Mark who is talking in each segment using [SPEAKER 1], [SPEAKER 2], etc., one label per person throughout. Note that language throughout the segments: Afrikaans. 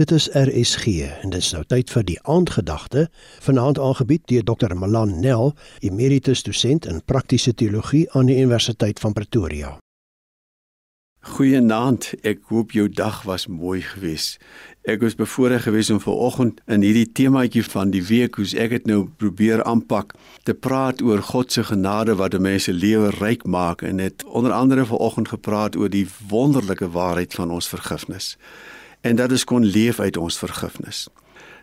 [SPEAKER 1] Dit is RSG en dit is nou tyd vir die aandgedagte vanaand aangebied deur Dr. Malan Nel, emeritus dosent in praktiese teologie aan die Universiteit van Pretoria.
[SPEAKER 2] Goeienaand, ek hoop jou dag was mooi geweest. Ek was bevoorreg geweest om vanoggend in hierdie temaatjie van die week, hoe's ek dit nou probeer aanpak, te praat oor God se genade wat 'n mens se lewe ryk maak en het onder andere vanoggend gepraat oor die wonderlike waarheid van ons vergifnis en dat ons kon leef uit ons vergifnis.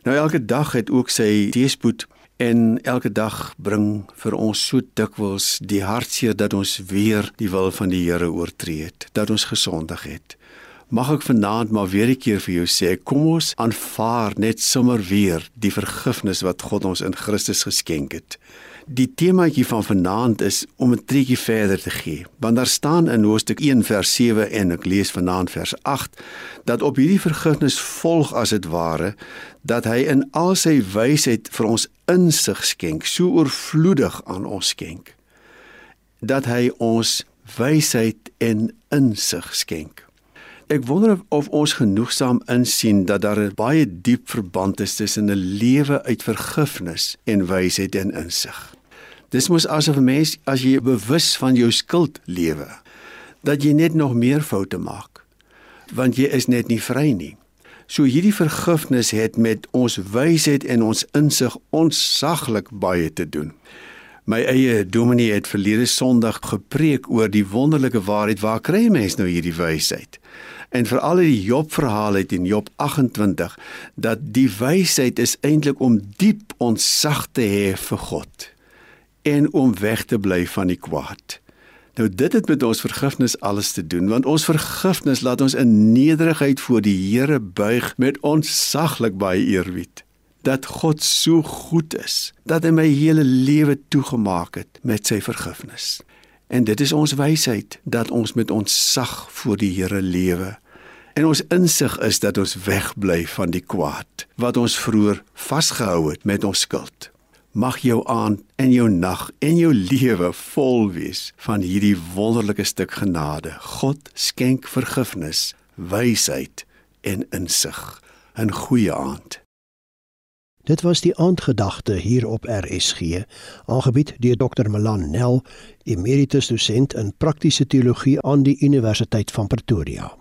[SPEAKER 2] Nou elke dag het ook sy teespoed en elke dag bring vir ons so dikwels die hartseer dat ons weer die wil van die Here oortree het, dat ons gesondig het. Mag ek vanaand maar weer 'n keer vir jou sê, kom ons aanvaar net sommer weer die vergifnis wat God ons in Christus geskenk het. Die temaatjie van vanaand is om 'n tretjie verder te gee. Want daar staan in Hoofstuk 1 vers 7 en ek lees vanaand vers 8 dat op hierdie vergifnis volg as dit ware dat hy in al sy wysheid vir ons insig skenk, so oorvloedig aan ons skenk. Dat hy ons wysheid en insig skenk. Ek wonder of ons genoegsaam insien dat daar 'n baie diep verband is tussen 'n lewe uit vergifnis en wysheid en insig. Dis mos asof 'n mens as jy bewus van jou skuld lewe, dat jy net nog meer foute maak, want jy is net nie vry nie. So hierdie vergifnis het met ons wysheid en ons insig onsaglik baie te doen. My eie dominee het verlede Sondag gepreek oor die wonderlike waarheid waar kry 'n mens nou hierdie wysheid? En veral die Job verhaal uit in Job 28 dat die wysheid is eintlik om diep ontsag te hê vir God en om weg te bly van die kwaad. Nou dit het met ons vergifnis alles te doen want ons vergifnis laat ons in nederigheid voor die Here buig met ontsaglik baie eerbied dat God so goed is dat hy my hele lewe toegemaak het met sy vergifnis. En dit is ons wysheid dat ons met ons sag voor die Here lewe. En ons insig is dat ons wegbly van die kwaad wat ons vroeër vasgehou het met ons skuld mag jou aand en jou nag en jou lewe vol wees van hierdie wonderlike stuk genade. God skenk vergifnis, wysheid en insig. 'n Goeie aand.
[SPEAKER 1] Dit was die aandgedagte hier op RSG, aangebied deur Dr. Malan Nel, emeritus dosent in praktiese teologie aan die Universiteit van Pretoria.